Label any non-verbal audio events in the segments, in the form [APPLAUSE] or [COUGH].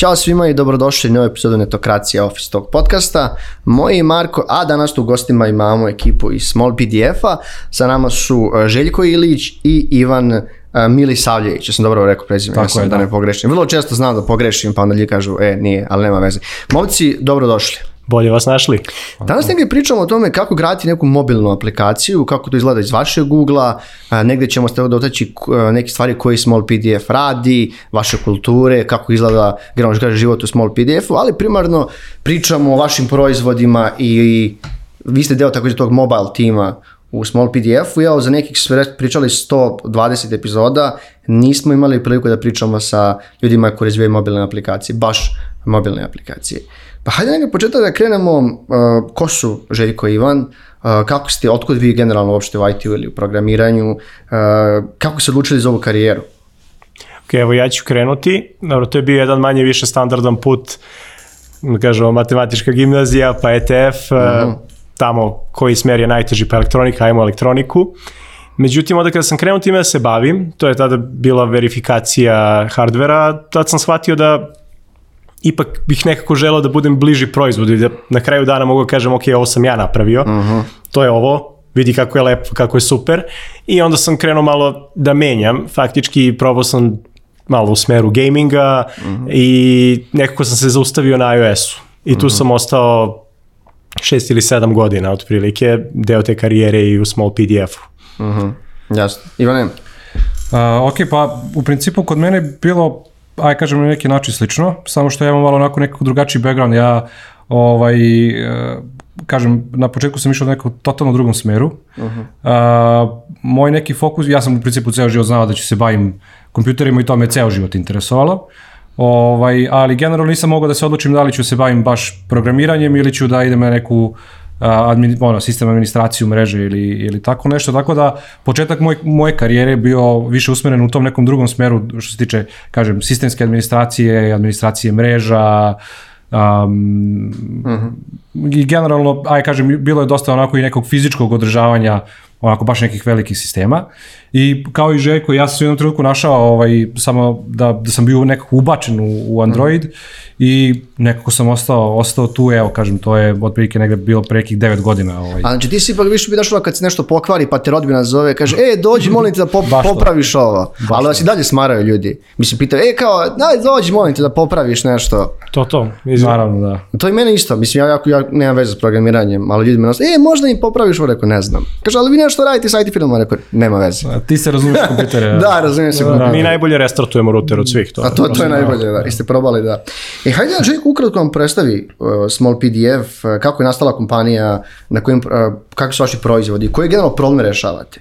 Ćao svima i dobrodošli u novu epizodu Netokracija Office Talk podcasta. Moje je Marko, a danas tu gostima imamo ekipu iz Small PDF-a. Sa nama su e, Željko Ilić i Ivan e, Mili Savljević, ja sam dobro rekao prezime, ja sam je, da. da. ne pogrešim. Vrlo često znam da pogrešim, pa onda ljudi kažu, e, nije, ali nema veze. Momci, dobrodošli. Bolje vas našli. Danas negdje pričamo o tome kako graditi neku mobilnu aplikaciju, kako to izgleda iz vašeg Google-a, a, negdje ćemo ste dotaći k- neke stvari koji Small PDF radi, vaše kulture, kako izgleda kaže život u Small PDF-u, ali primarno pričamo o vašim proizvodima i, vi ste deo također tog mobile tima u Small PDF-u, evo za nekih sve pričali 120 epizoda, nismo imali priliku da pričamo sa ljudima koji razvijaju mobilne aplikacije, baš mobilne aplikacije. Pa hajde neka početak da krenemo, uh, ko su Željko i Ivan, uh, kako ste, otkud vi generalno uopšte u IT-u ili u programiranju, uh, kako ste odlučili za ovu karijeru? Ok, evo ja ću krenuti. Dobro, to je bio jedan manje više standardan put, da kažemo, matematička gimnazija, pa ETF, uh -huh. tamo koji smer je najteži, pa elektronika, ajmo elektroniku. Međutim, onda kada sam krenuo time da se bavim, to je tada bila verifikacija hardvera, tad sam shvatio da ipak bih nekako želeo da budem bliži proizvodu i da na kraju dana mogu da kažem ok, ovo sam ja napravio, uh -huh. to je ovo, vidi kako je lepo, kako je super i onda sam krenuo malo da menjam, faktički probao sam malo u smeru gaminga uh -huh. i nekako sam se zaustavio na iOS-u i tu uh -huh. sam ostao šest ili sedam godina otprilike, deo te karijere i u small PDF-u. Uh -huh. Jasno. Ivane? Uh, ok, pa u principu kod mene je bilo aj kažem na neki način slično, samo što ja imam malo onako nekako drugačiji background, ja ovaj, kažem, na početku sam išao u nekom totalno drugom smeru. Uh -huh. uh, moj neki fokus, ja sam u principu ceo život znao da ću se bavim kompjuterima i to me ceo život interesovalo. Ovaj, ali generalno nisam mogao da se odlučim da li ću se bavim baš programiranjem ili ću da idem na neku admin, ono, sistem administraciju mreže ili, ili tako nešto, tako da početak moj, moje karijere je bio više usmeren u tom nekom drugom smeru što se tiče, kažem, sistemske administracije, administracije mreža, um, uh -huh. i generalno, aj kažem, bilo je dosta onako i nekog fizičkog održavanja onako baš nekih velikih sistema i kao i Željko, ja sam se u jednom trenutku našao ovaj, samo da, da sam bio nekako ubačen u, u Android mm. i nekako sam ostao, ostao tu, evo kažem, to je otprilike negde bilo pre nekih 9 godina. Ovaj. A znači ti si ipak više bi došlo kad se nešto pokvari pa te rodbina zove, kaže, e, dođi molim te da pop, [LAUGHS] popraviš ovo. Baš Ali vas i dalje smaraju ljudi. Mislim, pitaju, e, kao, daj, dođi molim te da popraviš nešto. To, to. Izvim. Naravno, da. To i mene isto, mislim, ja, jako, ja nemam veze s programiranjem, ali ljudi me nas, e, možda im popraviš ovo, rekao, ne znam. Kaže, ali vi nešto radite sa IT filmom, rekao, nema veze. Ti se razumiješ kompjutere. [LAUGHS] da, razumijem se kompjutere. Mi najbolje restartujemo router od svih. To, A to, to je najbolje, da. I ste probali, da. E, hajde da Željko ukratko vam predstavi uh, Small PDF, uh, kako je nastala kompanija, na kojim, uh, kakvi su vaši proizvodi, koji generalno problem rešavate?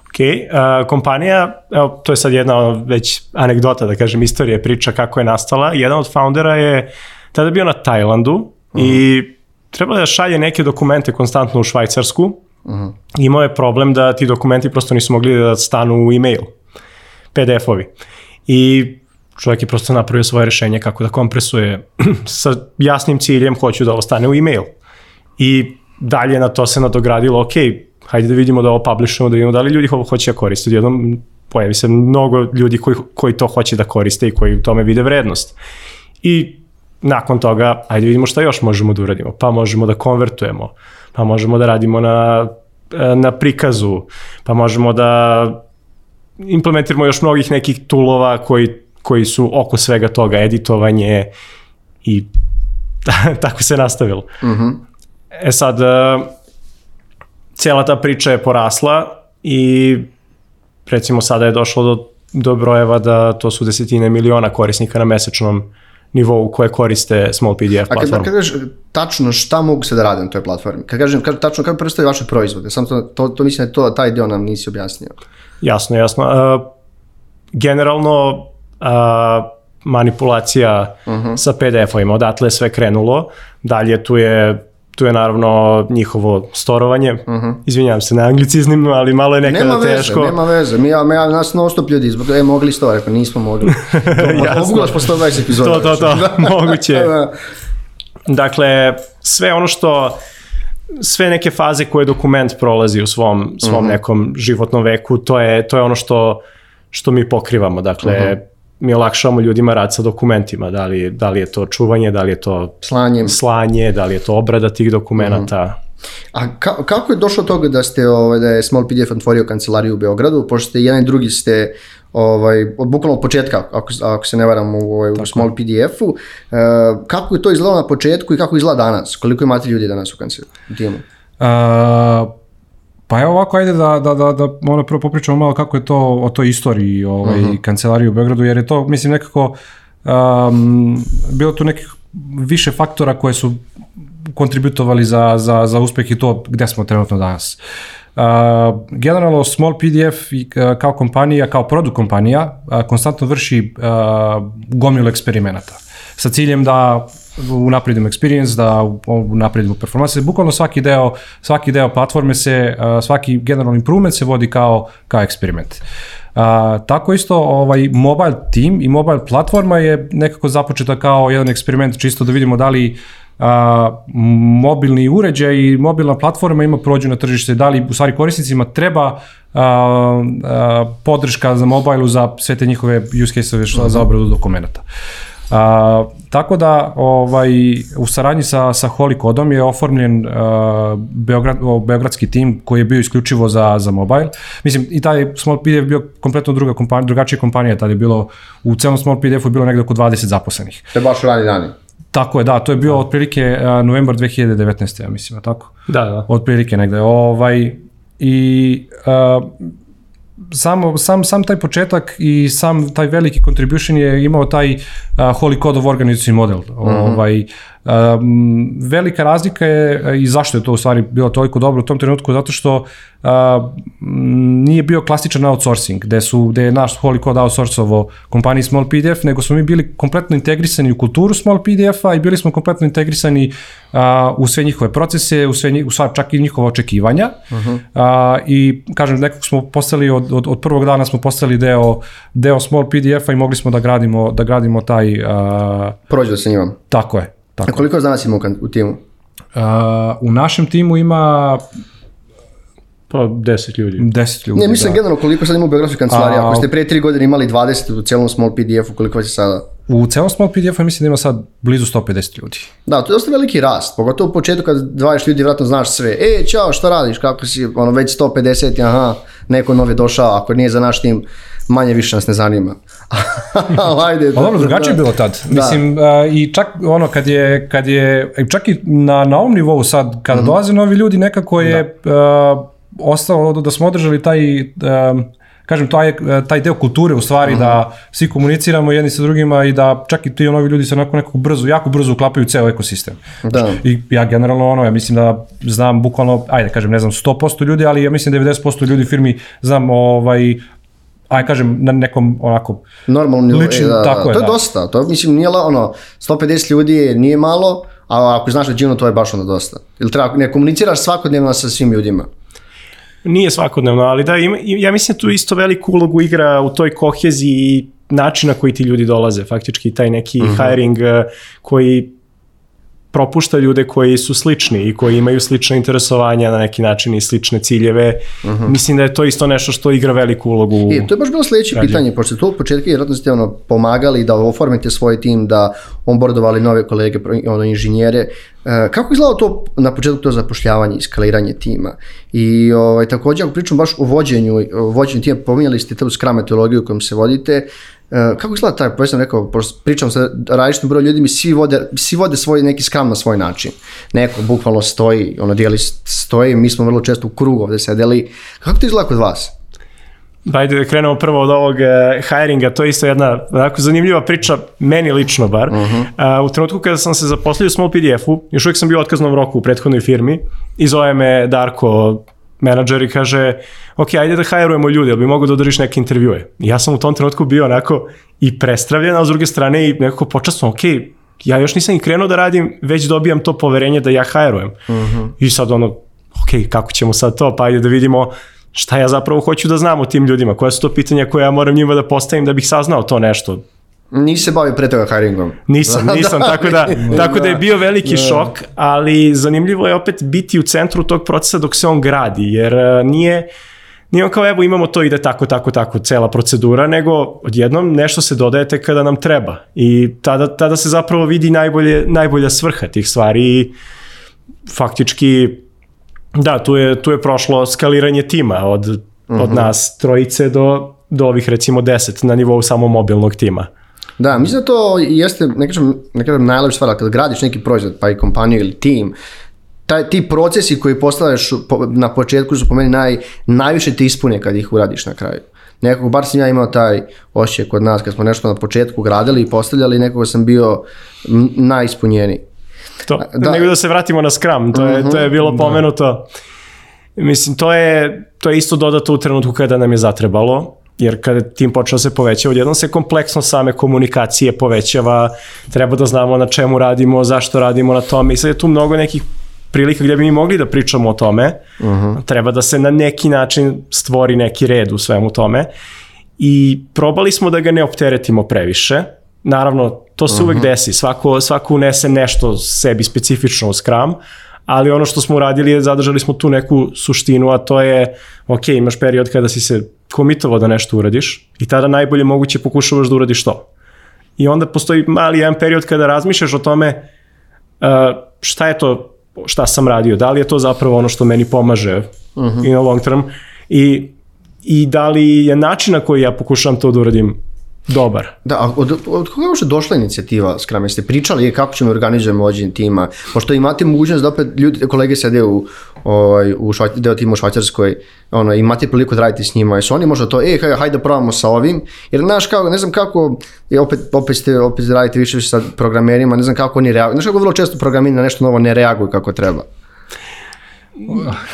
Ok, uh, kompanija, evo, to je sad jedna već anegdota, da kažem, istorija, priča kako je nastala. Jedan od foundera je tada bio na Tajlandu uh -huh. i trebalo da šalje neke dokumente konstantno u Švajcarsku. Uh -huh. Imao je problem da ti dokumenti prosto nisu mogli da stanu u e-mail, PDF-ovi. I čovjek je prosto napravio svoje rešenje kako da kompresuje [CLEARS THROAT] sa jasnim ciljem, hoću da ovo stane u e-mail. I dalje na to se nadogradilo, ok, hajde da vidimo da ovo publishujemo, da vidimo da li ljudi ovo hoće da koriste. Jednom pojavi se mnogo ljudi koji, koji to hoće da koriste i koji u tome vide vrednost. I nakon toga, ajde vidimo šta još možemo da uradimo. Pa možemo da konvertujemo, pa možemo da radimo na, na prikazu, pa možemo da implementiramo još mnogih nekih toolova koji, koji su oko svega toga, editovanje i [LAUGHS] tako se nastavilo. Uh -huh. E sad, cijela ta priča je porasla i recimo sada je došlo do, do brojeva da to su desetine miliona korisnika na mesečnom nivou koje koriste Small PDF platformu. A kad, kažeš tačno šta mogu se da rade na toj platformi? Kad kažem kad, tačno kako predstavljaju vaše proizvode? Sam to, to, to mislim da to, taj dio nam nisi objasnio. Jasno, jasno. Uh, generalno uh, manipulacija uh -huh. sa PDF-ovima, odatle je sve krenulo. Dalje tu je tu je naravno njihovo storovanje. Uh -huh. Izvinjavam se na anglicizmima, ali malo je nekada nema veze, teško. Nema veze, mi, ja, ja, nas non stop ljudi, zbog, e, mogli sto, rekao, nismo mogli. [LAUGHS] Mogu po 120 epizoda. To, to, to, [LAUGHS] moguće. da. Dakle, sve ono što sve neke faze koje dokument prolazi u svom svom uh -huh. nekom životnom veku, to je to je ono što što mi pokrivamo. Dakle, uh -huh mi olakšavamo ljudima rad sa dokumentima, da li, da li je to čuvanje, da li je to Slanjem. slanje, da li je to obrada tih dokumenata. A ka, kako je došlo do toga da ste ovaj da je Small PDF otvorio kancelariju u Beogradu, pošto ste jedan i drugi ste ovaj od bukvalno od početka ako, ako se ne varam u, ovaj, u Small PDF-u. E, kako je to izgledalo na početku i kako izgleda danas? Koliko imate ljudi danas u kancelariji? u timu? A, pa evo ovako, ajde da, da, da, da ono prvo popričamo malo kako je to o toj istoriji ovaj, uh -huh. kancelarije u Beogradu, jer je to, mislim, nekako um, bilo tu nekih više faktora koje su kontributovali za, za, za uspeh i to gde smo trenutno danas. Uh, generalno Small PDF uh, kao kompanija, kao produkt kompanija, uh, konstantno vrši uh, gomilu eksperimenata sa ciljem da unapredimo experience, da unapredimo performance. Bukvalno svaki deo, svaki deo platforme se, uh, svaki generalni improvement se vodi kao, kao eksperiment. Uh, tako isto ovaj mobile team i mobile platforma je nekako započeta kao jedan eksperiment čisto da vidimo da li a, mobilni uređaj i mobilna platforma ima prođu na tržište, da li u stvari korisnicima treba a, a, podrška za mobilu za sve te njihove use case-ove za obradu dokumenta. A, tako da ovaj, u saradnji sa, sa Holy Kodom je oformljen a, Beograd, o, beogradski tim koji je bio isključivo za, za mobile. Mislim, i taj Small PDF je bio kompletno druga kompanija, drugačija kompanija, tada je bilo, u celom Small PDF-u je bilo negde oko 20 zaposlenih. To je baš rani dani. Tako je, da, to je bio otprilike uh, novembar 2019. ja mislim, a tako? Da, da. Otprilike negde. Ovaj, I uh, samo, sam, sam taj početak i sam taj veliki contribution je imao taj uh, Holy Code of Organization model. Mm -hmm. ovaj, um, velika razlika je i zašto je to u stvari bilo toliko dobro u tom trenutku, zato što uh, nije bio klasičan outsourcing, gde, su, gde je naš Holy Code outsourcovo kompaniji Small PDF, nego smo mi bili kompletno integrisani u kulturu Small PDF-a i bili smo kompletno integrisani uh, u sve njihove procese, u, sve, u sva, čak i njihova očekivanja. Uh -huh. uh, I, kažem, nekako smo postali, od, od, od prvog dana smo postali deo, deo Small PDF-a i mogli smo da gradimo, da gradimo taj... Uh, Prođe sa njima. Tako je. Tako. A koliko danas ima u, u timu? Uh, u našem timu ima Pa 10 ljudi. 10 ljudi. Ne, mislim da. generalno koliko sad ima u Beogradskoj kancelariji. Ako ste pre 3 godine imali 20 u celom Small PDF-u, koliko vas je sada? U celom Small PDF-u mislim da ima sad blizu 150 ljudi. Da, to je dosta veliki rast, pogotovo u početku kad 20 ljudi vratno znaš sve. E, čao, šta radiš, kako si, ono, već 150, aha, neko nov je došao, ako nije za naš tim, manje više nas ne zanima. [LAUGHS] Ajde. Pa dobro, drugačije je bilo tad. Da. Mislim, uh, i čak ono, kad je, kad je, čak i na, na ovom nivou sad, kada mm -hmm. dolaze novi ljudi, nekako je da. uh, ostalo da smo održali taj um, kažem, taj, taj deo kulture u stvari uh -huh. da svi komuniciramo jedni sa drugima i da čak i ti novi ljudi se onako nekako brzo, jako brzo uklapaju u ceo ekosistem. Da. I ja generalno ono, ja mislim da znam bukvalno, ajde kažem, ne znam 100% ljudi, ali ja mislim 90% ljudi firmi znam ovaj, aj kažem na nekom onako normalnom ličnim, da, tako da, je, to je da. dosta, to mislim nije la, ono 150 ljudi nije malo, a ako znaš većinu to je baš onda dosta. Ili treba ne komuniciraš svakodnevno sa svim ljudima. Nije svakodnevno, ali da, ima, ja mislim da tu isto veliku ulogu igra u toj koheziji načina koji ti ljudi dolaze, faktički taj neki uh -huh. hiring eh, koji propušta ljude koji su slični i koji imaju slične interesovanja na neki način i slične ciljeve. Uh -huh. Mislim da je to isto nešto što igra veliku ulogu. I to je baš bilo sledeće rađe. pitanje, pošto to u početku vjerojatno ste ono, pomagali da oformite svoj tim, da onboardovali nove kolege, ono, inženjere. E, kako izgledalo to na početku to zapošljavanje i skaliranje tima? I ovaj, takođe, ako pričam baš o vođenju, o vođenju tima, pominjali ste tu skram metodologiju kojom se vodite, kako izgleda taj, pošto sam rekao, pričam sa različitim brojem ljudi, mi svi vode, svi vode svoj neki skram na svoj način. Neko bukvalno stoji, ono dijeli stoji, mi smo vrlo često u krugu ovde sedeli. Kako to izgleda kod vas? Ajde da krenemo prvo od ovog uh, hiringa, to je isto jedna onako zanimljiva priča, meni lično bar. Uh -huh. uh, u trenutku kada sam se zaposlio u Small PDF-u, još uvijek sam bio u otkaznom roku u prethodnoj firmi i zove me Darko, menadžer i kaže, ok, ajde da hajrujemo ljudi, ali bi mogu da održiš neke intervjue. I ja sam u tom trenutku bio onako i prestravljen, a s druge strane i nekako počasno, ok, ja još nisam i krenuo da radim, već dobijam to poverenje da ja hajrujem. Uh mhm. -huh. I sad ono, ok, kako ćemo sad to, pa ajde da vidimo šta ja zapravo hoću da znam o tim ljudima, koja su to pitanja koje ja moram njima da postavim da bih saznao to nešto. Nisi se bavio pre toga hiringom. Nisam, [LAUGHS] nisam, da, tako, da, [LAUGHS] tako da je bio veliki da. šok, ali zanimljivo je opet biti u centru tog procesa dok se on gradi, jer nije, nije on kao evo imamo to ide tako, tako, tako, cela procedura, nego odjednom nešto se dodaje tek kada nam treba. I tada, tada se zapravo vidi najbolje, najbolja svrha tih stvari i faktički da, tu je, tu je prošlo skaliranje tima od, uh -huh. od nas trojice do, do ovih recimo deset na nivou samo mobilnog tima. Da, mislim da to jeste, ne kažem, ne kažem najlepša stvar, kada gradiš neki proizvod, pa i kompaniju ili tim, taj, ti procesi koji postavljaš na početku su po meni naj, najviše ti ispune kad ih uradiš na kraju. Nekako, bar sam ja imao taj osjećaj kod nas, kad smo nešto na početku gradili i postavljali, nekako sam bio najispunjeniji. To, da. nego da se vratimo na Scrum, to je, uh -huh, to je bilo mhm, da. pomenuto. Mislim, to je, to je isto dodato u trenutku kada nam je zatrebalo, jer kada tim počeo se povećava, odjednom se kompleksno same komunikacije povećava, treba da znamo na čemu radimo, zašto radimo na tome. I sad je tu mnogo nekih prilika gdje bi mi mogli da pričamo o tome, uh -huh. treba da se na neki način stvori neki red u svemu tome. I probali smo da ga ne opteretimo previše, naravno to se uh -huh. uvek desi, svako, svako unese nešto sebi specifično u Scrum, ali ono što smo uradili je zadržali smo tu neku suštinu, a to je, ok, imaš period kada si se komitovao da nešto uradiš i tada najbolje moguće pokušavaš da uradiš to. I onda postoji mali jedan period kada razmišljaš o tome uh, šta je to šta sam radio, da li je to zapravo ono što meni pomaže uh -huh. in a long term i, i da li je način na koji ja pokušavam to da uradim dobar. Da, a od, od koga je uopšte došla inicijativa Scrum? Jeste pričali kako ćemo organizujemo vođenje tima? Pošto imate mogućnost da opet ljudi, kolege sede u, ovaj, u švaj, deo tima u Švajcarskoj, ono, imate priliku da radite s njima, jesu oni možda to, e, hajde, hajde da probamo sa ovim, jer znaš kako, ne znam kako, je opet, opet ste, opet radite više sa programerima, ne znam kako oni reaguju, znaš kako vrlo često programeri na nešto novo ne reaguju kako treba.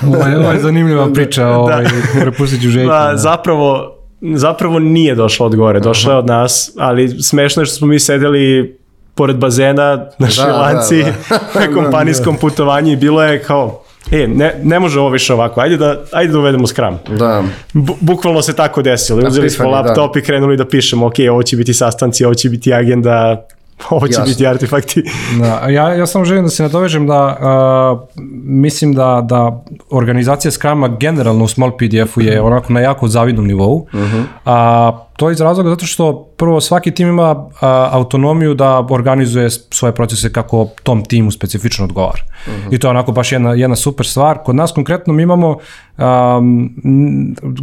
Ovo je, ovo je zanimljiva [LAUGHS] priča, ovaj, da. prepustit ću Željku. Pa, da. Zapravo, zapravo nije došla od gore, došla je od nas, ali smešno je što smo mi sedeli pored bazena na da, Šrilanci da, [LAUGHS] da. na kompanijskom putovanju i bilo je kao e, ne, ne može ovo više ovako, ajde da, ajde da uvedemo Scrum. Da. Bu, bukvalno se tako desilo. Uzeli smo laptop da. i krenuli da pišemo, ok, ovo će biti sastanci, ovo će biti agenda, [LAUGHS] ovo će Jasno. biti artefakti. Da, ja, ja samo želim da se nadovežem da uh, mislim da, da organizacija Scruma generalno u Small PDF-u je onako na jako zavidnom nivou. Uh -huh. A to je iz razloga zato što prvo svaki tim ima a, autonomiju da organizuje svoje procese kako tom timu specifično odgovara. Uh -huh. I to je onako baš jedna, jedna super stvar. Kod nas konkretno mi imamo um,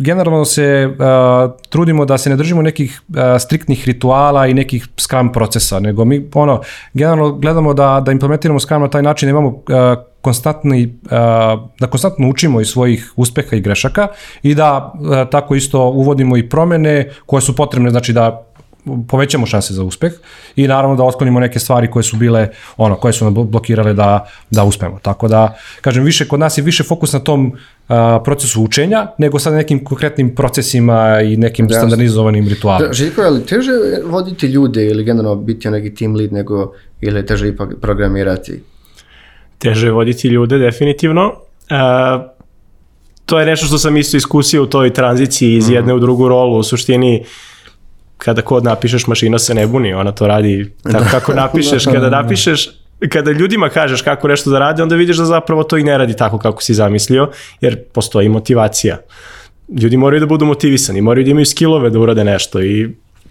generalno se uh, trudimo da se ne držimo nekih uh, striktnih rituala i nekih Scrum procesa, nego mi ono, generalno gledamo da, da implementiramo Scrum na taj način da imamo uh, konstantni, da konstantno učimo iz svojih uspeha i grešaka i da tako isto uvodimo i promene koje su potrebne, znači da povećamo šanse za uspeh i naravno da otklonimo neke stvari koje su bile ono koje su nam blokirale da da uspemo. Tako da kažem više kod nas je više fokus na tom uh, procesu učenja nego sad nekim konkretnim procesima i nekim da, standardizovanim ritualima. Da, Željko, je li teže voditi ljude ili generalno biti neki team lead nego ili teže ipak programirati? Teže voditi ljude, definitivno. Uh, to je nešto što sam isto iskusio u toj tranziciji iz jedne u drugu rolu. U suštini, kada kod napišeš, mašina se ne buni, ona to radi [LAUGHS] tako kako napišeš. Kada napišeš, kada ljudima kažeš kako nešto da rade, onda vidiš da zapravo to i ne radi tako kako si zamislio, jer postoji motivacija. Ljudi moraju da budu motivisani, moraju da imaju skillove da urade nešto i u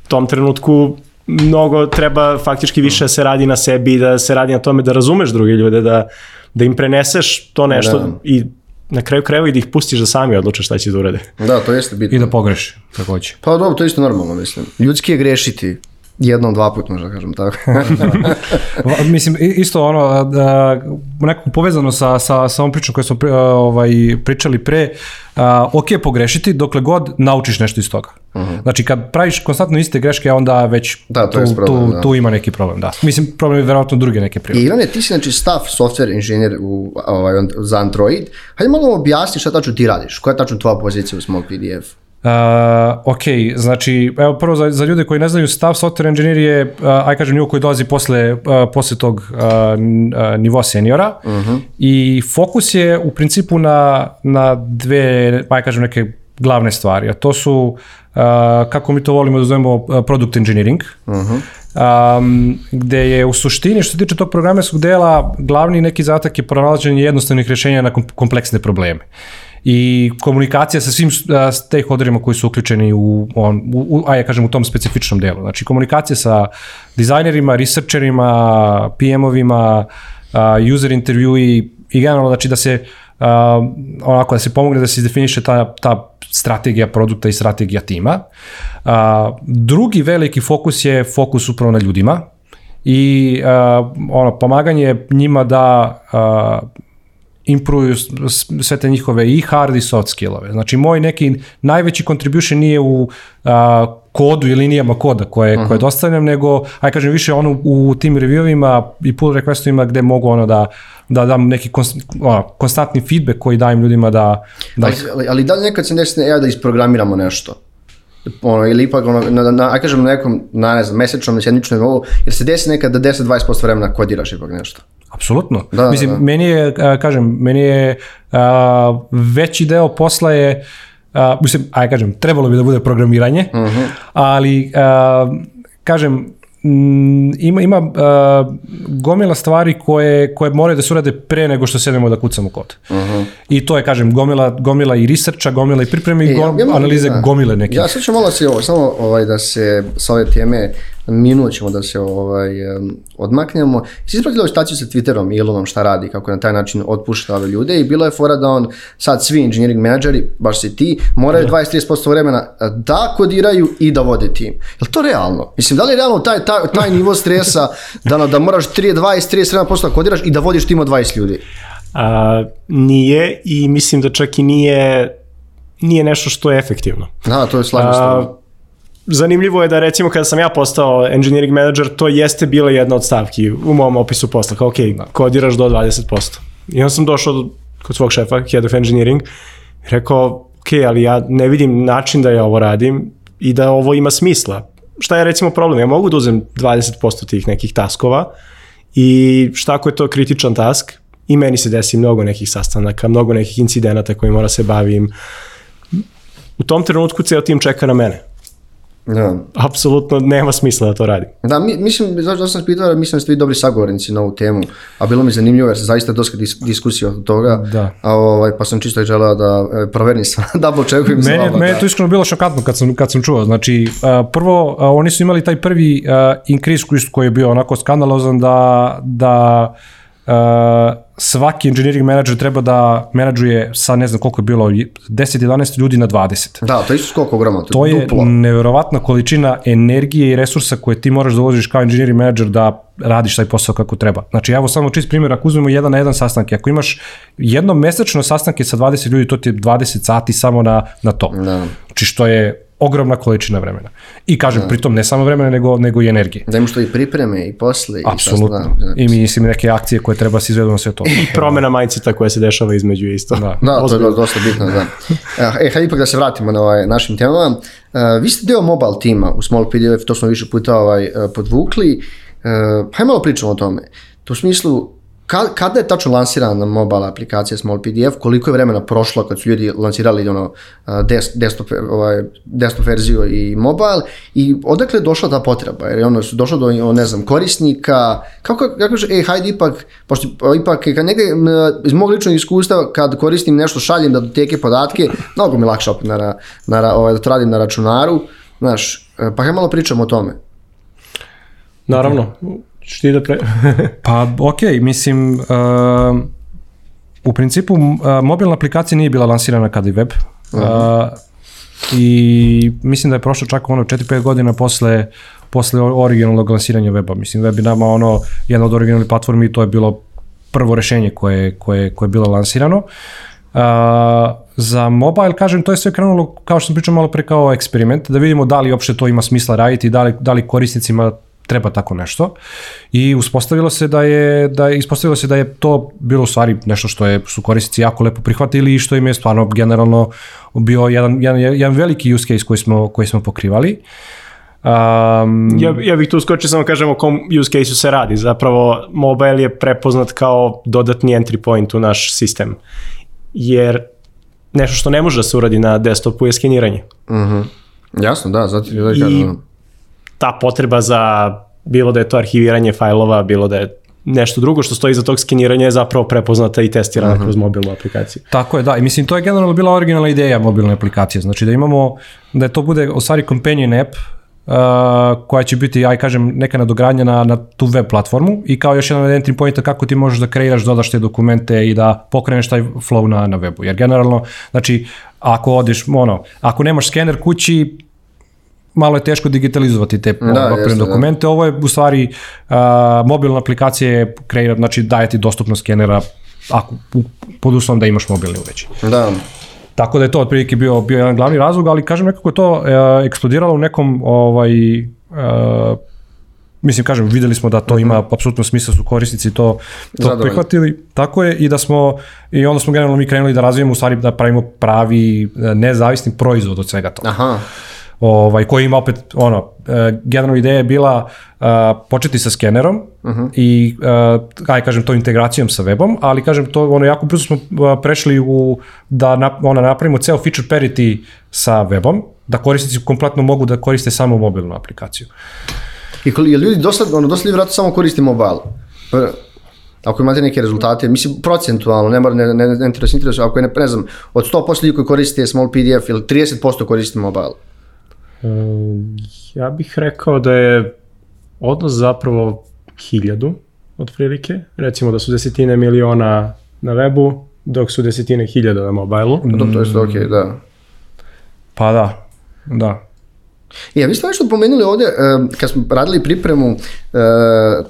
tom trenutku mnogo treba faktički više da se radi na sebi, da se radi na tome da razumeš druge ljude, da, da im preneseš to nešto da. i na kraju krajeva i da ih pustiš da sami odluče šta će da urade. Da, to jeste bitno. I da pogreši, takođe. Pa dobro, to je isto normalno, mislim. Ljudski je grešiti jednom, dva put možda kažem tako. [LAUGHS] Mislim, isto ono, da, nekako povezano sa, sa, sa ovom pričom koju smo pri, ovaj, pričali pre, a, ok pogrešiti dokle god naučiš nešto iz toga. Uh mhm. -huh. Znači kad praviš konstantno iste greške, onda već da, to tu, problem, tu, da. tu ima neki problem. Da. Mislim, problem je verovatno druge neke prirode. I Ivane, ti si znači staff software inženjer u, ovaj, za Android. Hajde malo objasni šta tačno ti radiš. Koja je tačno tvoja pozicija u Small PDF? Uh, ok, znači, evo prvo za, za ljude koji ne znaju, stav software engineer je, uh, aj kažem, nivo koji dolazi posle, uh, posle tog uh, uh, nivoa seniora uh mhm. -huh. i fokus je u principu na, na dve, aj kažem, neke glavne stvari, a to su, uh, kako mi to volimo da zovemo, uh, product engineering, uh -huh. um, gde je u suštini, što se tiče tog programerskog dela, glavni neki zatak je pronalaženje jednostavnih rešenja na kompleksne probleme. I komunikacija sa svim stakeholderima koji su uključeni u, on, u, u, a ja kažem u tom specifičnom delu. Znači komunikacija sa dizajnerima, researcherima, PM-ovima, user intervju i, generalno znači da se a, onako da se pomogne da se definiše ta, ta strategija produkta i strategija tima. A, drugi veliki fokus je fokus upravo na ljudima i a, ono pomaganje njima da improvuju sve te njihove i hard i soft skillove. Znači, moj neki najveći contribution nije u a, kodu i linijama koda koje, uh -huh. koje dostavljam, nego, aj kažem, više ono u tim reviewima i pull requestovima gde mogu ono da, da dam neki konst, ono, konstantni feedback koji dajem ljudima da... da ali, ali, ali da li nekad se desi ja da isprogramiramo nešto? ono, ili ipak ono, na, na, aj kažem na nekom, na ne znam, mesečnom, sedmičnom nivou, jer se desi nekad da 10-20% vremena kodiraš ipak nešto. Apsolutno. Da, Mislim, da. meni je, a, kažem, meni je a, veći deo posla je, a, mislim, aj kažem, trebalo bi da bude programiranje, uh -huh. ali a, kažem, m, ima, ima uh, gomila stvari koje, koje moraju da se urade pre nego što sedemo da kucamo kod. Uh -huh. I to je, kažem, gomila, gomila i researcha, gomila i pripreme i E, gom, ja mogu- analize da. gomile neke. Ja sad ću malo se ovo, samo ovaj, da se sa ove teme minut ćemo da se ovaj, odmaknemo. Si ovu staciju sa Twitterom i Elonom šta radi, kako na taj način otpušta ove ljude i bilo je fora da on, sad svi engineering menadžeri, baš si ti, moraju 20-30% vremena da kodiraju i da vode tim. Je to realno? Mislim, da li je realno taj, taj, taj nivo stresa da, da moraš 3, 20-37% da kodiraš i da vodiš tim od 20 ljudi? A, nije i mislim da čak i nije nije nešto što je efektivno. Da, to je slažem s tobom. A, zanimljivo je da recimo kada sam ja postao engineering manager, to jeste bila jedna od stavki u mom opisu posla, kao ok, kodiraš do 20%. I onda sam došao do, kod svog šefa, head of engineering, rekao, ok, ali ja ne vidim način da ja ovo radim i da ovo ima smisla. Šta je recimo problem? Ja mogu da uzem 20% tih nekih taskova i šta ako je to kritičan task i meni se desi mnogo nekih sastanaka, mnogo nekih incidenata koji mora se bavim. U tom trenutku ceo tim čeka na mene Da. apsolutno nema smisla da to radim. Da, mi, mislim, zašto sam pitao, mislim da ste vi dobri sagovornici na ovu temu, a bilo mi zanimljivo jer se zaista dosta dis, diskusija od toga, Da. a, ovaj, pa sam čisto želeo da e, proverim sa [LAUGHS] double checkujem sa Meni, vama. meni da. je to iskreno bilo šokantno kad sam, kad sam čuo. Znači, uh, prvo, uh, oni su imali taj prvi uh, increase koji, je bio onako skandalozan da, da uh, svaki engineering manager treba da menadžuje sa ne znam koliko je bilo, 10-11 ljudi na 20. Da, to je isto skok ogromno, to, To je duplo. neverovatna količina energije i resursa koje ti moraš da uložiš kao engineering manager da radiš taj posao kako treba. Znači, evo samo čist primjer, ako uzmemo jedan na jedan sastanke, ako imaš jednom mesečno sastanke sa 20 ljudi, to ti je 20 sati samo na, na to. Da. Znači, što je ogromna količina vremena. I kažem, da. pritom ne samo vremena, nego, nego i energije. Da imaš to i pripreme i posle. Apsolutno. I, da, I mislim neke akcije koje treba se izvedu na sve to. [LAUGHS] I promena mindseta koja se dešava između isto. Da. Da, to je dosta bitno, da. [LAUGHS] E, hajde ipak da se vratimo na ovaj, našim temama. E, vi ste deo mobile tima u Small PDF, to smo više puta ovaj, e, podvukli. E, hajde malo pričamo o tome. To u smislu, ka, kada je tačno lansirana mobile aplikacija Small PDF, koliko je vremena prošlo kad su ljudi lansirali ono, e, des, desktop, ovaj, desktop verziju i mobile i odakle je došla ta potreba? Jer je ono, su došlo do ne znam, korisnika, kako, kako kaže, ej, hajde ipak, pošto ipak, kad negde, iz mog ličnog iskustva, kad koristim nešto, šaljem da doteke podatke, mnogo mi je lakše opet na, na, na, ovaj, da to radim na računaru, znaš, e, pa hajde malo pričamo o tome. Naravno. Češ ti da pre... [LAUGHS] Pa, ok, mislim, uh, u principu uh, mobilna aplikacija nije bila lansirana kada je web. Uh, I mislim da je prošlo čak ono 4-5 godina posle, posle originalnog lansiranja weba. Mislim, web je nama ono, jedna od originalnih platformi i to je bilo prvo rešenje koje, koje, koje je bilo lansirano. Uh, za mobile, kažem, to je sve krenulo, kao što sam pričao malo pre, kao eksperiment, da vidimo da li uopšte to ima smisla raditi, da li, da li korisnicima treba tako nešto i uspostavilo se da je da je ispostavilo se da je to bilo u stvari nešto što je su korisnici jako lepo prihvatili i što im je stvarno generalno bio jedan jedan jedan veliki use case koji smo koji smo pokrivali. Um, Ja, ja bih tu skočio samo kažem o kom use case-u se radi. Zapravo, mobile je prepoznat kao dodatni entry point u naš sistem. Jer nešto što ne može da se uradi na desktopu je skeniranje. Jasno, da, zato da I- kažem. Ta potreba za bilo da je to arhiviranje fajlova, bilo da je nešto drugo što stoji za tog skeniranja je zapravo prepoznata i testirana kroz mobilnu aplikaciju. Tako je, da. I mislim, to je generalno bila originalna ideja mobilne aplikacije. Znači da imamo, da to bude u stvari companion app, uh, koja će biti, aj kažem, neka nadogradnja na, na tu web platformu i kao još jedan entry pointa kako ti možeš da kreiraš, dodaš te dokumente i da pokreneš taj flow na, na webu. Jer generalno, znači, ako odeš, ono, ako nemaš skener kući, malo je teško digitalizovati te Da, da, jeste, da. dokumente. Ovo je u stvari uh, mobilna aplikacija je kreira, znači daje ti dostupnost skenera ako, pod uslovom da imaš mobilni uređaj. Da. Tako da je to otprilike bio, bio jedan glavni razlog, ali kažem nekako je to uh, eksplodiralo u nekom ovaj, uh, mislim kažem videli smo da to ima apsolutno smisla su korisnici to, to Zadovoljni. prihvatili tako je i da smo i onda smo generalno mi krenuli da razvijemo u stvari da pravimo pravi e, nezavisni proizvod od svega toga Aha. Ovaj, koji ima opet, ono, e, generalna ideja je bila e, početi sa skenerom i, e, aj kažem, to integracijom sa webom, ali kažem, to ono, jako brzo smo prešli u da na, ono, napravimo ceo feature parity sa webom, da korisnici kompletno mogu da koriste samo mobilnu aplikaciju. I koli, jel ljudi dosta, ono, dosta ljudi samo koristi mobile. Ako imate neke rezultate, mislim procentualno, ne mora, ne, ne, ne interesuje, ako je, ne, ne znam, od 100% ljudi koji koriste small PDF ili 30% koriste mobile. E, ja bih rekao da je odnos zapravo hiljadu, otprilike. Recimo da su desetine miliona na webu, dok su desetine hiljada na mobilu. Mm. To je okej, da. Pa da, da. I, a vi ste nešto pomenuli ovdje, e, kad smo radili pripremu, e,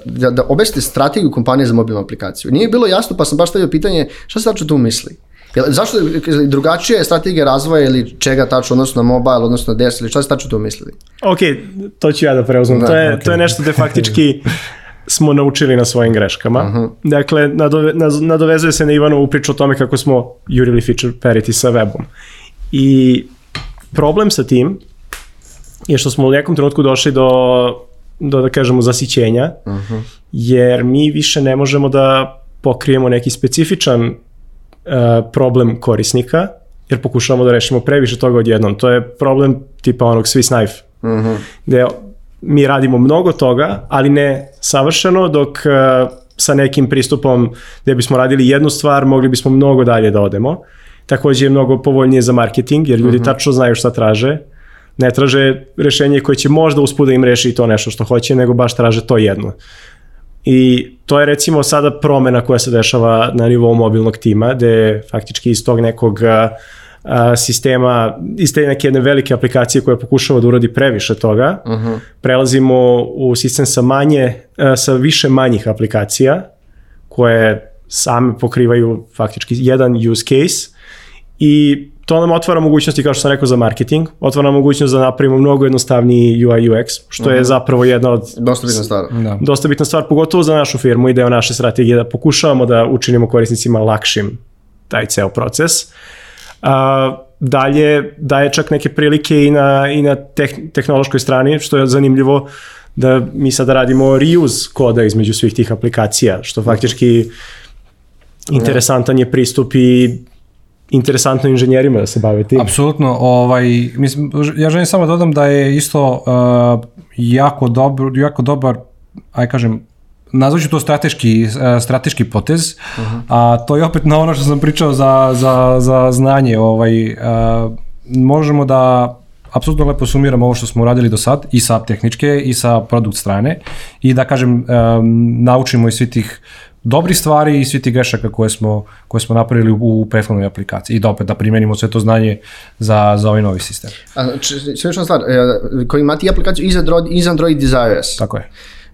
da, da objasnite strategiju kompanije za mobilnu aplikaciju. Nije bilo jasno, pa sam baš stavio pitanje, šta se tačno tu misli? Jel, zašto drugačija je strategija razvoja ili čega tačno, odnosno na mobile, odnosno na DS, ili šta se tačno tu mislili? Ok, to ću ja da preuzmem. Da, to, je, ok. to je nešto da faktički [LAUGHS] smo naučili na svojim greškama. Dakle, nadove, nadovezuje se na Ivanovu priču o tome kako smo jurili feature parity sa webom. I problem sa tim je što smo u nekom trenutku došli do, do da kažemo, zasićenja, jer mi više ne možemo da pokrijemo neki specifičan uh, problem korisnika, jer pokušavamo da rešimo previše toga odjednom. To je problem tipa onog Swiss knife, gde mi radimo mnogo toga, ali ne savršeno, dok uh, sa nekim pristupom gde bismo radili jednu stvar, mogli bismo mnogo dalje da odemo. Takođe je mnogo povoljnije za marketing, jer ljudi tačno znaju šta traže. Ne traže rešenje koje će možda uspud da im reši to nešto što hoće, nego baš traže to jedno. I to je recimo sada promena koja se dešava na nivou mobilnog tima, gde faktički iz tog nekog a, sistema, iz te neke jedne velike aplikacije koja pokušava da uradi previše toga, prelazimo u sistem sa manje, a, sa više manjih aplikacija koje same pokrivaju faktički jedan use case i to nam otvara mogućnosti, kao što sam rekao, za marketing, otvara nam mogućnost da napravimo mnogo jednostavniji UI UX, što je zapravo jedna od Dosta bitna stvar. da. dosta bitna stvar, pogotovo za našu firmu i deo naše strategije da pokušavamo da učinimo korisnicima lakšim taj ceo proces. A, dalje daje čak neke prilike i na, i na teh, tehnološkoj strani, što je zanimljivo da mi sada radimo reuse koda između svih tih aplikacija, što faktički interesantan je pristup i interesantno inženjerima da se bave tim. Apsolutno, ovaj, mislim, ja želim samo da dodam da je isto uh, jako, dobro, jako dobar, aj kažem, nazvaću to strateški, uh, strateški potez, a to je opet na ono što sam pričao za, za, za znanje. Ovaj, uh, možemo da apsolutno lepo sumiramo ovo što smo uradili do sad i sa tehničke i sa produkt strane i da kažem um, naučimo iz svih tih dobrih stvari i svih tih grešaka koje smo, koje smo napravili u, u prethodnoj aplikaciji i da opet da primenimo sve to znanje za, za ovaj novi sistem. A, sve još jedna stvar, e, koji imate i aplikaciju i za Android, i za Android i za iOS. Tako je.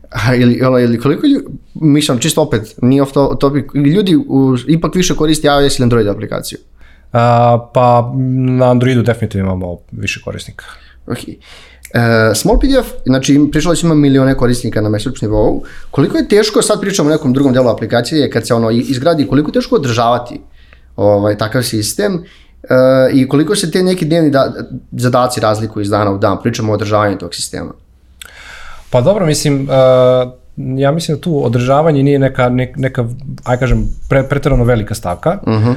A, ili, ili koliko ljudi, mislim, čisto opet, nije off to- topic, ljudi u, ipak više koriste iOS ili Android aplikaciju. A, pa na Androidu definitivno imamo više korisnika. Ok. E, Small PDF, znači im- pričalo se ima milione korisnika na mesečnom nivou. Koliko je teško, sad pričamo o nekom drugom delu aplikacije, kad se ono izgradi, koliko je teško održavati ovaj, takav sistem e, i koliko se te neki dnevni da, zadaci razlikuju iz dana u dan, pričamo o održavanju tog sistema. Pa dobro, mislim, uh, ja mislim da tu održavanje nije neka, ne, neka aj kažem, pre, preterano velika stavka, uh -huh.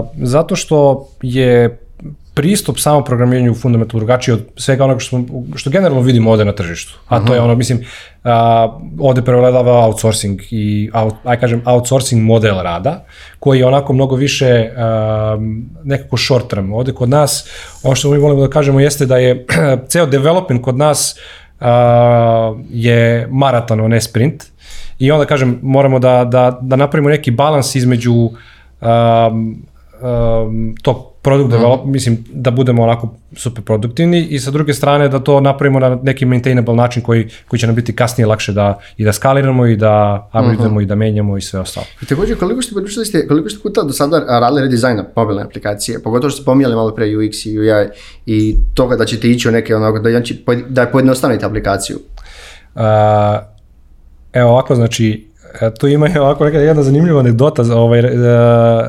uh, zato što je pristup samo programiranju fundamentalno drugačiji od svega onoga što, što generalno vidimo ovde na tržištu. A to je ono, mislim, a, ovde prevladava outsourcing i, out, aj kažem, outsourcing model rada, koji je onako mnogo više a, nekako short term. Ovde kod nas, ono što mi volimo da kažemo jeste da je [CLEARS THROAT] ceo development kod nas a, je maraton, a ne sprint. I onda, kažem, moramo da, da, da napravimo neki balans između um, um, tog product develop, mislim da budemo onako super produktivni i sa druge strane da to napravimo na neki maintainable način koji, koji će nam biti kasnije lakše da i da skaliramo i da upgradeujemo i da menjamo i sve ostalo. I takođe, koliko ste pričali ste, koliko ste puta do sada radili redizajna mobilne aplikacije, pogotovo što ste pomijali malo pre UX i UI i toga da ćete ići u neke onako, da, znači, da pojednostavite aplikaciju? Uh, evo ovako, znači, tu ima ovako neka jedna zanimljiva anegdota za, ovaj, e,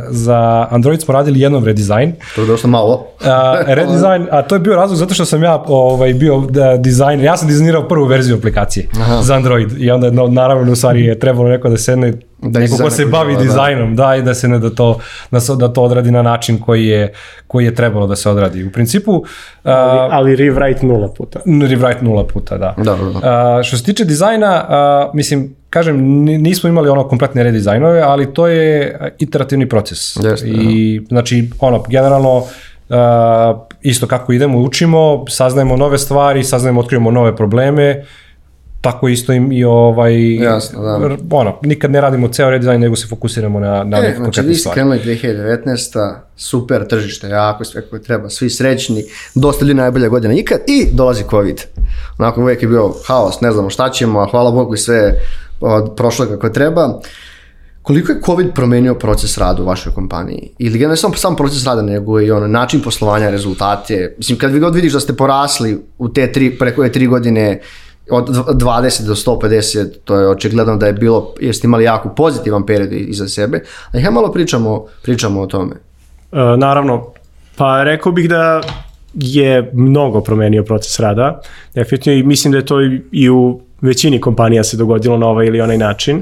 za Android smo radili jednom redizajn. To je dosta malo. a, [LAUGHS] redizajn, a to je bio razlog zato što sam ja ovaj, bio da, dizajner, ja sam dizajnirao prvu verziju aplikacije Aha. za Android i onda no, naravno u stvari je trebalo neko da sedne da neko ko se bavi da. dizajnom, da. da, i da se ne da to, da, se, da to odradi na način koji je, koji je trebalo da se odradi. U principu... Uh, ali, ali rewrite nula puta. Rewrite nula puta, da. Da, da, da. Uh, što se tiče dizajna, uh, mislim, kažem, nismo imali ono kompletne redizajnove, ali to je iterativni proces. Jeste, I, da. znači, ono, generalno, uh, isto kako idemo, učimo, saznajemo nove stvari, saznajemo, otkrivamo nove probleme, tako isto im i ovaj Jasno, da. ono, nikad ne radimo ceo redizajn nego se fokusiramo na na e, neke znači, vi ste krenuli 2019 super tržište jako sve koje treba svi srećni dosta ljudi najbolja godina ikad i dolazi covid onako uvijek je bio haos ne znamo šta ćemo a hvala Bogu i sve prošlo kako treba. Koliko je COVID promenio proces rada u vašoj kompaniji? Ili ne samo sam proces rada, nego i ono, način poslovanja, rezultate? Mislim, kad vi god vidiš da ste porasli u te tri, preko je tri godine od 20 do 150, to je očigledno da je bilo, jeste imali jako pozitivan period iza sebe, a ja malo pričamo, pričamo o tome. E, naravno, pa rekao bih da je mnogo promenio proces rada, definitivno i mislim da je to i u većini kompanija se dogodilo na ovaj ili onaj način.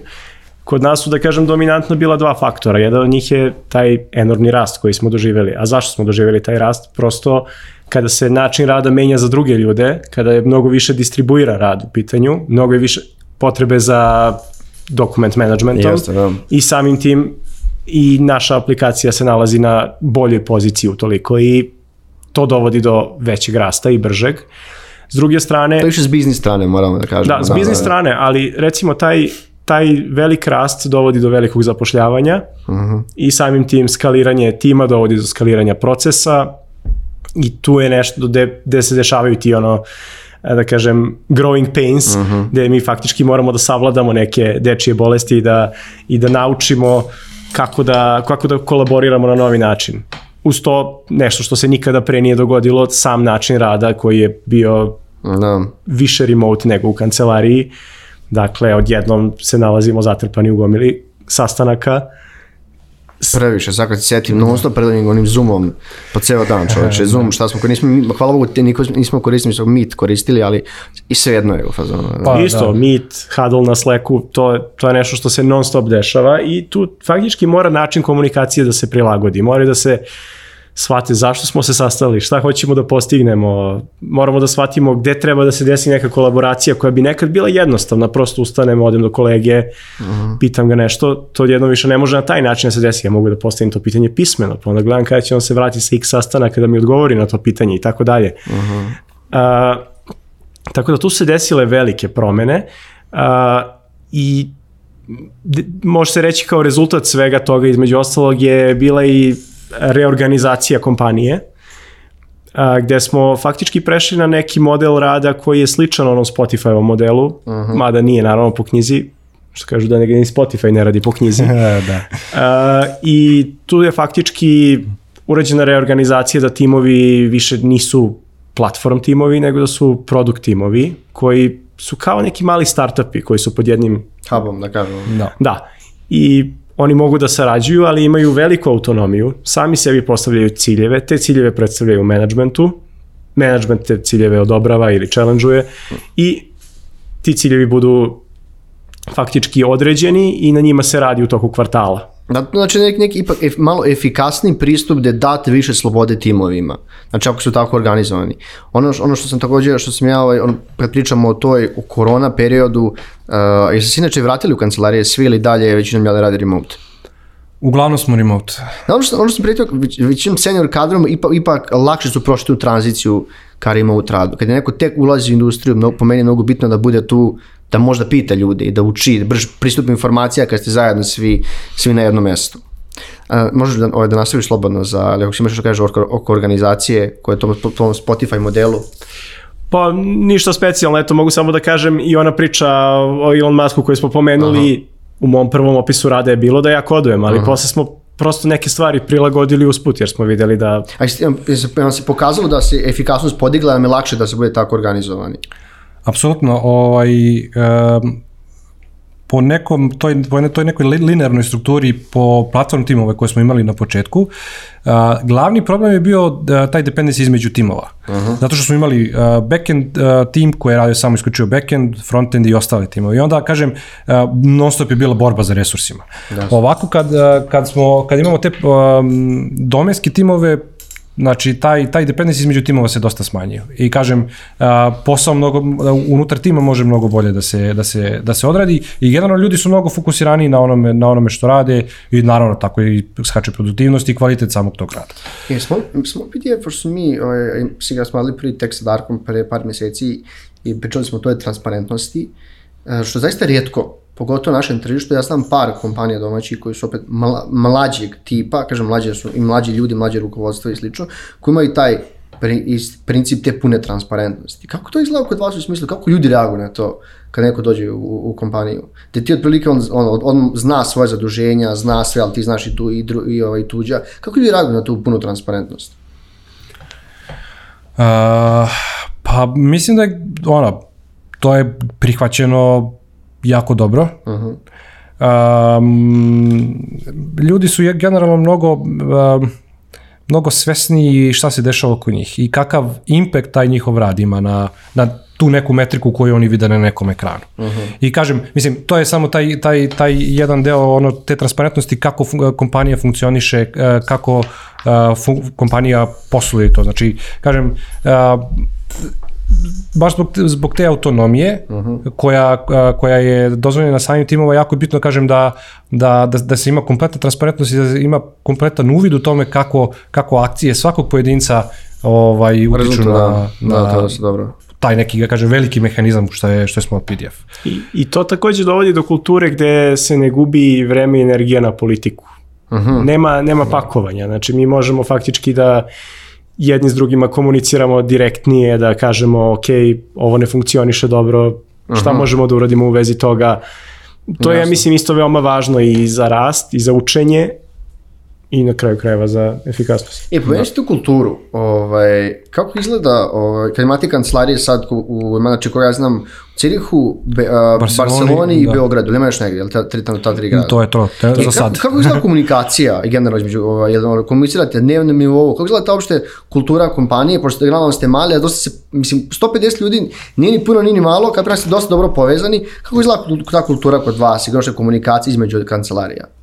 Kod nas su, da kažem, dominantno bila dva faktora. Jedan od njih je taj enormni rast koji smo doživjeli. A zašto smo doživjeli taj rast? Prosto kada se način rada menja za druge ljude, kada je mnogo više distribuira rad u pitanju, mnogo je više potrebe za dokument managementom Jeste, da. i samim tim i naša aplikacija se nalazi na boljoj poziciji u toliko i to dovodi do većeg rasta i bržeg. Uh, S druge strane... To je više s biznis strane, moramo da kažemo. Da, s biznis da, da. strane, ali recimo taj taj velik rast dovodi do velikog zapošljavanja uh mhm. -huh. i samim tim skaliranje tima dovodi do skaliranja procesa i tu je nešto gde, gde se dešavaju ti ono da kažem growing pains uh mhm. -huh. gde mi faktički moramo da savladamo neke dečije bolesti i da, i da naučimo kako da, kako da kolaboriramo na novi način uz to nešto što se nikada pre nije dogodilo, sam način rada koji je bio da. više remote nego u kancelariji. Dakle, odjednom se nalazimo zatrpani u gomili sastanaka Previše, sad kad se setim non stop predanim onim Zoomom po ceo dan čoveče, [LAUGHS] Zoom, šta smo koristili, hvala Bogu, te niko, nismo koristili, smo Meet koristili, ali i sve jedno je u fazonu. Pa, Isto, da. Meet, Huddle na Slacku, to, to je nešto što se non stop dešava i tu faktički mora način komunikacije da se prilagodi, mora da se shvate zašto smo se sastali, šta hoćemo da postignemo, moramo da shvatimo gde treba da se desi neka kolaboracija koja bi nekad bila jednostavna, prosto ustanem, odem do kolege, uh mhm. -huh. pitam ga nešto, to jedno više ne može na taj način da se desi, ja mogu da postavim to pitanje pismeno, pa onda gledam kada će on se vratiti sa x sastana kada mi odgovori na to pitanje i tako dalje. Mhm. Tako da tu se desile velike promene a, i može se reći kao rezultat svega toga između ostalog je bila i reorganizacija kompanije, a, gde smo faktički prešli na neki model rada koji je sličan onom Spotify-ovom modelu, uh -huh. mada nije naravno po knjizi, što kažu da ne, ni Spotify ne radi po knjizi. [LAUGHS] da. A, I tu je faktički urađena reorganizacija da timovi više nisu platform timovi, nego da su produkt timovi koji su kao neki mali startupi koji su pod jednim hubom, da kažem. Da. da. I oni mogu da sarađuju, ali imaju veliku autonomiju, sami sebi postavljaju ciljeve, te ciljeve predstavljaju managementu, management te ciljeve odobrava ili challenge-uje i ti ciljevi budu faktički određeni i na njima se radi u toku kvartala. Da, znači neki, neki ipak ef, malo efikasni pristup da date više slobode timovima. Znači ako su tako organizovani. Ono, ono što sam takođe, što sam ja, ovaj, ono, kad pričamo o toj o korona periodu, uh, jeste se inače vratili u kancelarije svi ili dalje većinom jel radi remote? Uglavnom smo remote. Da, ono što, ono što sam prijetio, već, većinom senior kadrom ipak, ipak lakše su prošli tu tranziciju ka remote radu. Kad je neko tek ulazi u industriju, mnogo, po meni je mnogo bitno da bude tu da možda pita ljude i da uči, da brž pristup informacija kad ste zajedno svi, svi na jednom mestu. Uh, možeš da, ovaj, da nastaviš slobodno za, ali ako si imaš što kažeš oko, oko organizacije koja je tom, tom Spotify modelu, Pa ništa specijalno, eto mogu samo da kažem i ona priča o Elon Musku koju smo pomenuli u mom prvom opisu rada je bilo da ja kodujem, ali posle smo prosto neke stvari prilagodili usput jer smo videli da a jel se, pokazalo da se efikasnost podigla, da je lakše da se bude tako organizovani. Apsolutno, ovaj, um, po nekom, toj, po ne- toj nekoj li- linearnoj strukturi po platform timove koje smo imali na početku, a, glavni problem je bio da, taj dependency između timova. Zato što smo imali a, backend a, tim koji je radio samo isključivo backend, frontend i ostale timove. I onda, kažem, a, non stop je bila borba za resursima. Ovako, kad, a, kad, smo, kad imamo te um, domenske timove, Znači, taj, taj dependency između timova se dosta smanjio. I kažem, a, posao mnogo, unutar tima može mnogo bolje da se, da se, da se odradi i generalno ljudi su mnogo fokusirani na onome, na onome što rade i naravno tako i skače produktivnost i kvalitet samog tog rada. E, smo, smo PDF, pošto mi, ovaj, si ga smo prvi tekst sa Darkom pre par meseci i pričali smo o toj transparentnosti, što zaista rijetko, pogotovo na našem tržištu, ja znam par kompanija domaćih koji su opet mla, mlađeg tipa, kažem mlađe su i mlađi ljudi, mlađe rukovodstvo i slično, koji imaju taj pri, princip te pune transparentnosti. Kako to izgleda kod vas u smislu, kako ljudi reaguju na to kad neko dođe u, u kompaniju? Da ti otprilike on, on, on zna svoje zaduženja, zna sve, ali ti znaš i, tu, i, dru, i ovaj, tuđa. Kako ljudi reaguju na tu punu transparentnost? Uh, pa mislim da je, ono, to je prihvaćeno jako dobro. Uh -huh. um, ljudi su generalno mnogo um, mnogo svesni šta se dešava oko njih i kakav impact taj njihov rad ima na, na tu neku metriku koju oni vide na nekom ekranu. Uh -huh. I kažem, mislim, to je samo taj, taj, taj jedan deo ono, te transparentnosti kako fun kompanija funkcioniše, eh, kako uh, fun kompanija posluje to. Znači, kažem, uh, baš zbog, te- zbog te autonomije uh -huh. koja, koja je dozvoljena samim timova, jako je bitno kažem da, da, da, da se ima kompletna transparentnost i da se ima kompletan uvid u tome kako, kako akcije svakog pojedinca ovaj, utiču na, da, na da, to da se dobro. taj neki, ga kažem, veliki mehanizam što je, što je Small PDF. I, I to takođe dovodi do kulture gde se ne gubi vreme i energija na politiku. Uh -huh. nema, nema pakovanja, znači mi možemo faktički da jedni s drugima komuniciramo direktnije, da kažemo ok, ovo ne funkcioniše dobro, šta uh -huh. možemo da uradimo u vezi toga. To je, ja mislim, isto veoma važno i za rast, i za učenje, i na kraju krajeva za efikasnost. E, pomenući tu kulturu, ovaj, kako izgleda, ovaj, kad imate kancelarije sad u, u znači koga ja znam, u Cirihu, Be, a, Barceloni, Barceloni i da. Beogradu, nema još negdje, jel ta, tri, ta, ta tri grada? To je to, te, I za kako, sad. kako izgleda [LAUGHS] komunikacija i generalno između, ovaj, jel, komunicirate na dnevnom nivou, kako izgleda ta uopšte kultura kompanije, pošto generalno ste mali, a dosta se, mislim, 150 ljudi nije ni puno, nije ni malo, kad ste dosta dobro povezani, kako izgleda ta kultura kod vas i komunikacija između kancelarija?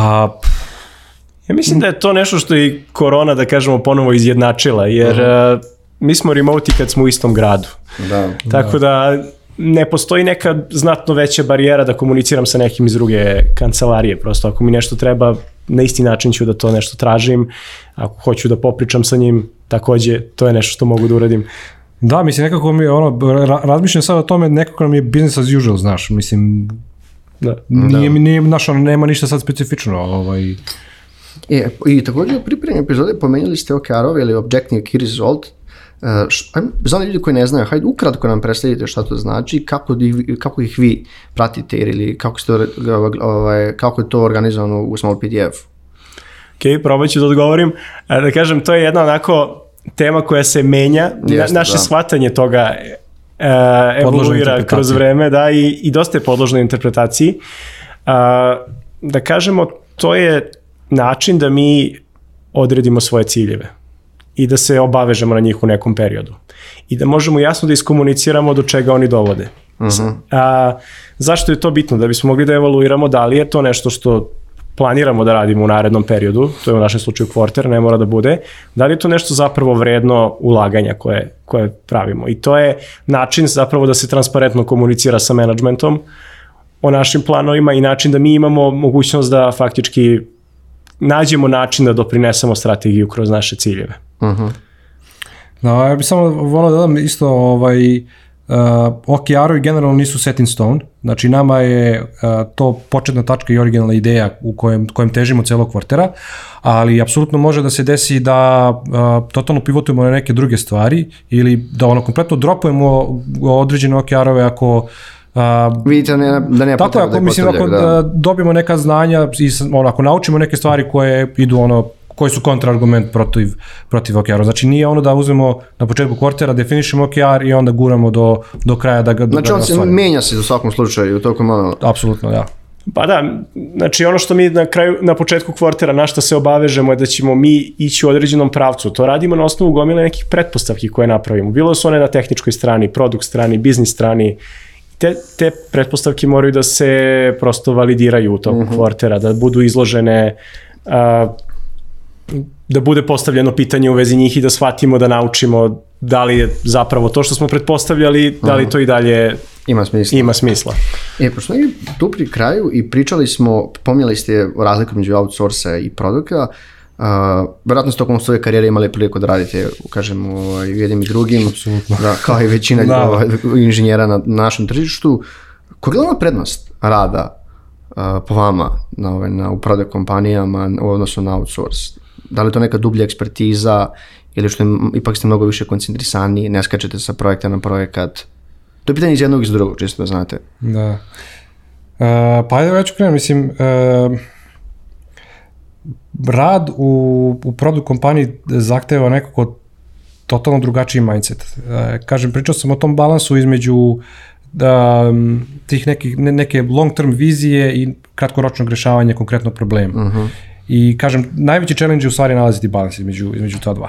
Pa, Ja mislim da je to nešto što je i korona, da kažemo, ponovo izjednačila, jer uh -huh. uh, mi smo remoti kad smo u istom gradu. Da. Tako da ne postoji neka znatno veća barijera da komuniciram sa nekim iz druge kancelarije. Prosto ako mi nešto treba, na isti način ću da to nešto tražim. Ako hoću da popričam sa njim, takođe, to je nešto što mogu da uradim. da, mislim, nekako mi, ono, ra, razmišljam sad o tome, nekako nam je business as usual, znaš, mislim, Da. nije, nije, znaš, ono, nema ništa sad specifično, ovaj, E, I također u pripremljenju epizode pomenuli ste OKR-ove ili Objective Key Result. Uh, ajmo, za one ljudi koji ne znaju, hajde ukratko nam predstavite šta to znači, kako, ih, kako ih vi pratite ili kako, ste, ovaj, kako je to organizovano u Small PDF. Ok, probat ću da odgovorim. E, Da kažem, to je jedna onako tema koja se menja. Jeste, naše da. shvatanje toga e, evoluira kroz vreme, da, i, i dosta je podložno interpretaciji. A, da kažemo, to je način da mi odredimo svoje ciljeve i da se obavežemo na njih u nekom periodu. I da možemo jasno da iskomuniciramo do čega oni dovode. A, zašto je to bitno? Da bismo mogli da evaluiramo da li je to nešto što planiramo da radimo u narednom periodu, to je u našem slučaju kvarter, ne mora da bude, da li je to nešto zapravo vredno ulaganja koje, koje pravimo. I to je način zapravo da se transparentno komunicira sa menadžmentom o našim planovima i način da mi imamo mogućnost da faktički nađemo način da doprinesemo strategiju kroz naše ciljeve. Uh -huh. Da, ja bih samo volao da dam isto ovaj, uh, OKR-ovi generalno nisu set in stone, znači nama je uh, to početna tačka i originalna ideja u kojem, kojem težimo celog kvartera, ali apsolutno može da se desi da uh, totalno pivotujemo na neke druge stvari ili da ono kompletno dropujemo određene OKR-ove ako Uh, Vidite ne, da nema tako je, ako, da mislim, ako da. da. dobijemo neka znanja i ono, ako naučimo neke stvari koje idu ono koji su kontraargument protiv, protiv OKR-a. Znači nije ono da uzmemo na početku kvartera, definišemo OKR i onda guramo do, do kraja da ga Znači da on se menja se u svakom slučaju, tokom ono... Apsolutno, da. Pa da, znači ono što mi na kraju, na početku kvartera, na što se obavežemo je da ćemo mi ići u određenom pravcu. To radimo na osnovu gomile nekih pretpostavki koje napravimo. Bilo su one na tehničkoj strani, produkt strani, biznis strani, te, te pretpostavke moraju da se prosto validiraju u toku uh -huh. kvartera, da budu izložene a, da bude postavljeno pitanje u vezi njih i da shvatimo, da naučimo da li je zapravo to što smo pretpostavljali, da li to i dalje Ima smisla. ima smisla. E, pošto je tu pri kraju i pričali smo, pomijali ste o razliku među outsourca i produkta, Uh, verovatno ste tokom svoje karijere imali priliku da radite, kažem, ovaj, jednim i drugim, da, kao i većina Da. ovaj, inženjera na, na našem tržištu. Koja je glavna prednost rada uh, po vama na, ovaj, na, u product kompanijama u odnosu na outsource? Da li to neka dublja ekspertiza ili što je, ipak ste mnogo više koncentrisani, ne skačete sa projekta na projekat? To je pitanje iz jednog i iz drugog, čisto da znate. Da. Uh, pa ajde već krenem, mislim, uh, rad u, u produkt kompaniji zahteva nekako totalno drugačiji mindset. Uh, kažem, pričao sam o tom balansu između da, tih nekih, ne, neke long term vizije i kratkoročnog rešavanja konkretnog problema. Uh -huh. I kažem, najveći challenge je u stvari nalaziti balans između, između ta dva.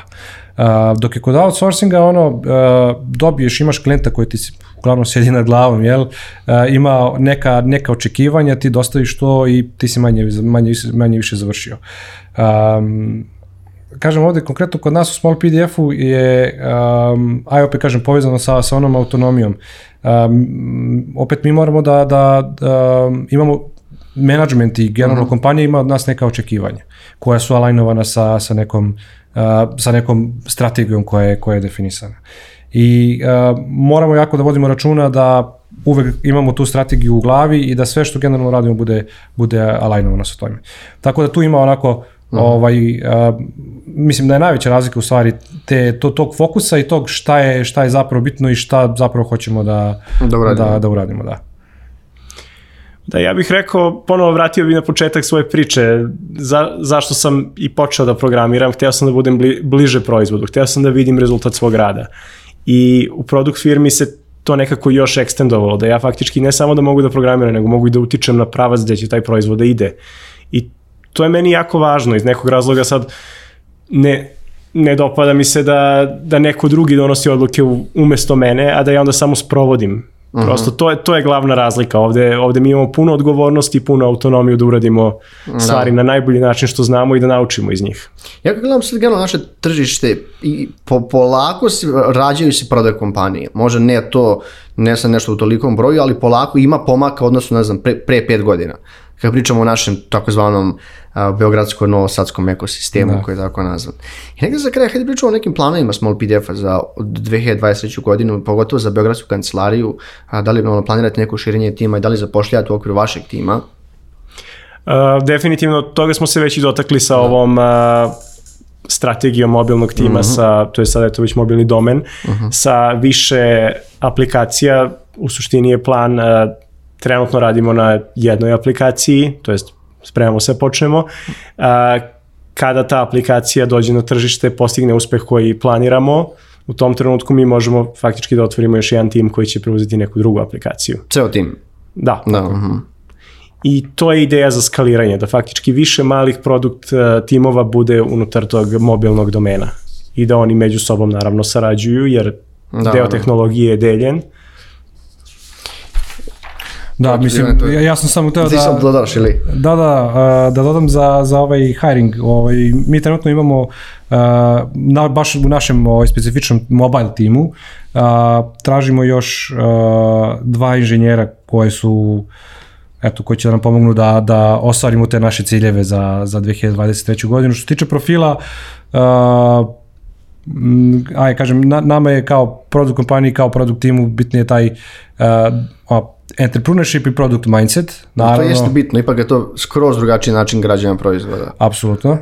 Uh, dok je kod outsourcinga ono, uh, dobiješ, imaš klijenta koji ti uglavnom sjedi na glavom, jel? Uh, ima neka, neka očekivanja, ti dostaviš to i ti si manje, manje, manje više završio. Um, kažem ovde konkretno kod nas u Small PDF-u je um, IOP kažem povezano sa, sa onom autonomijom. Um, opet mi moramo da, da, da imamo management i generalno uh -huh. kompanija ima od nas neka očekivanja koja su alajnovana sa, sa nekom uh, sa nekom strategijom koja je, koja je definisana. I uh, moramo jako da vodimo računa da uvek imamo tu strategiju u glavi i da sve što generalno radimo bude, bude alajnovano sa tome. Tako da tu ima onako -huh. ovaj, uh, mislim da je najveća razlika u stvari te, to, tog fokusa i tog šta je, šta je zapravo bitno i šta zapravo hoćemo da, Da uradimo. da, da uradimo. Da. Da, ja bih rekao, ponovo vratio bih na početak svoje priče, za, zašto sam i počeo da programiram, hteo sam da budem bli, bliže proizvodu, hteo sam da vidim rezultat svog rada. I u produkt firmi se to nekako još ekstendovalo, da ja faktički ne samo da mogu da programiram, nego mogu i da utičem na pravac gde će taj proizvod da ide. I to je meni jako važno, iz nekog razloga sad ne, ne dopada mi se da, da neko drugi donosi odluke umesto mene, a da ja onda samo sprovodim. Prosto to je, to je glavna razlika. Ovde, ovde mi imamo puno odgovornosti i puno autonomiju da uradimo stvari na najbolji način što znamo i da naučimo iz njih. Ja kad gledam sad generalno naše tržište i po, polako se, rađaju se prodaje kompanije. Može ne to, ne sam nešto u tolikom broju, ali polako ima pomaka odnosno, ne znam, pre, pre pet godina. Kad pričamo o našem takozvanom uh, beogradsko-novosadskom ekosistemu da. koji je tako nazvan. I negde za kraj, hajde pričamo o nekim planovima Small PDF-a za 2023. godinu, pogotovo za beogradsku kancelariju, a, da li ono, planirate neko širenje tima i da li zapošljate u okviru vašeg tima? Uh, definitivno, toga smo se već i dotakli sa da. ovom uh, strategijom mobilnog tima, uh -huh. sa, to je sada je to već mobilni domen, uh -huh. sa više aplikacija, u suštini je plan uh, trenutno radimo na jednoj aplikaciji, to jest spremamo se, počnemo. A, kada ta aplikacija dođe na tržište, postigne uspeh koji planiramo, u tom trenutku mi možemo faktički da otvorimo još jedan tim koji će preuzeti neku drugu aplikaciju. Ceo tim? Da. Da. Uh -huh. I to je ideja za skaliranje, da faktički više malih produkt uh, timova bude unutar tog mobilnog domena i da oni među sobom naravno sarađuju, jer da, deo da. tehnologije je deljen. Da, To- mislim, to- ja, ja sam samo teo Ti da... sam dodaš ili? Da, da, da dodam za, za ovaj hiring. Ovaj, mi trenutno imamo na, baš u našem ovaj, specifičnom mobile timu tražimo još dva inženjera koje su eto, koji će da nam pomognu da, da ostvarimo te naše ciljeve za, za 2023. godinu. Što se tiče profila, a, aj kažem, na, nama je kao produkt kompaniji, kao produkt timu bitnije taj uh, entrepreneurship i product mindset. Naravno, To jeste bitno, ipak je to skroz drugačiji način građana proizvoda. Apsolutno.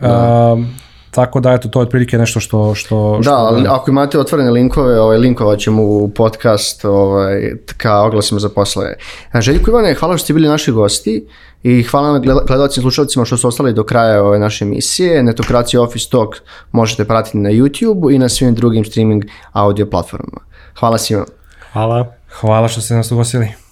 Um, tako da, eto, to je otprilike nešto što... što, što Da, ali ako imate otvorene linkove, ovaj, linkovat ćemo u podcast ovaj, ka oglasima za poslove. A, Željko Ivane, hvala što ste bili naši gosti i hvala vam gleda- gledalcima i slušalcima što su ostali do kraja ove naše emisije. Netokracija Office Talk možete pratiti na YouTube i na svim drugim streaming audio platformama. Hvala svima. Hvala. Hvala što ste nas ugostili.